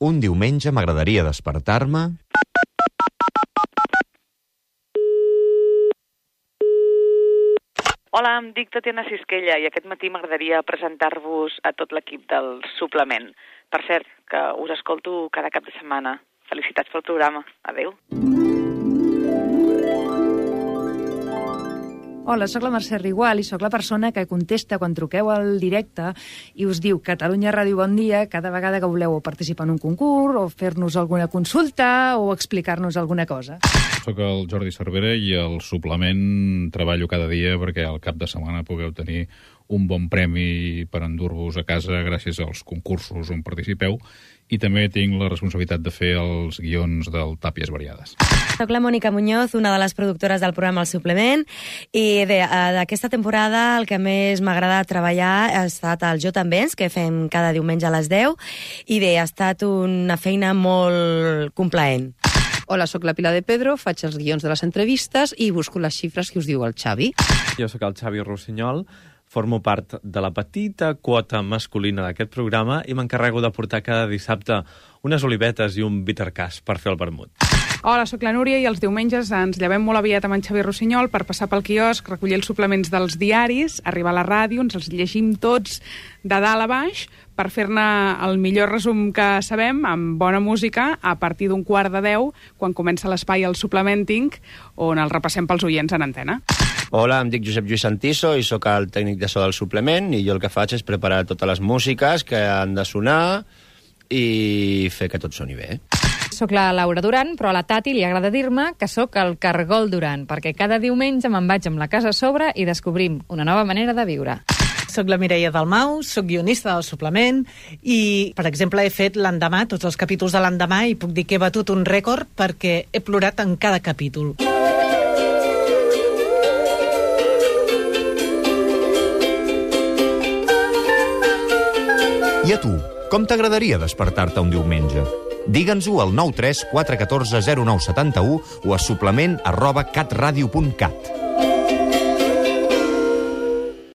Un diumenge m'agradaria despertar-me... Hola, em dic Tatiana Sisquella i aquest matí m'agradaria presentar-vos a tot l'equip del suplement. Per cert, que us escolto cada cap de setmana. Felicitats pel programa. Adeu. Hola, sóc la Mercè Rigual i sóc la persona que contesta quan truqueu al directe i us diu Catalunya Ràdio Bon Dia cada vegada que voleu participar en un concurs o fer-nos alguna consulta o explicar-nos alguna cosa. Soc el Jordi Cervera i el suplement treballo cada dia perquè al cap de setmana pugueu tenir un bon premi per endur-vos a casa gràcies als concursos on participeu i també tinc la responsabilitat de fer els guions del Tàpies Variades. Soc la Mònica Muñoz, una de les productores del programa El Suplement, i eh, d'aquesta temporada el que més m'ha agradat treballar ha estat el Jo també, que fem cada diumenge a les 10, i bé, ha estat una feina molt complaent. Hola, sóc la Pilar de Pedro, faig els guions de les entrevistes i busco les xifres que us diu el Xavi. Jo sóc el Xavi Rossinyol, formo part de la petita quota masculina d'aquest programa i m'encarrego de portar cada dissabte unes olivetes i un bittercàs per fer el vermut. Hola, sóc la Núria i els diumenges ens llevem molt aviat amb en Xavi Rossinyol per passar pel quiosc, recollir els suplements dels diaris, arribar a la ràdio, ens els llegim tots de dalt a baix per fer-ne el millor resum que sabem, amb bona música, a partir d'un quart de deu, quan comença l'espai al Suplementing, on el repassem pels oients en antena. Hola, em dic Josep Lluís Santiso i sóc el tècnic de so del suplement i jo el que faig és preparar totes les músiques que han de sonar i fer que tot soni bé. Soc la Laura Duran, però a la Tati li agrada dir-me que sóc el Cargol Duran, perquè cada diumenge me'n vaig amb la casa a sobre i descobrim una nova manera de viure. Soc la Mireia Dalmau, sóc guionista del suplement i, per exemple, he fet l'endemà, tots els capítols de l'endemà, i puc dir que he batut un rècord perquè he plorat en cada capítol. I a tu, com t'agradaria despertar-te un diumenge? Digue'ns-ho al 93 414 0971 o a suplement arroba catradio.cat.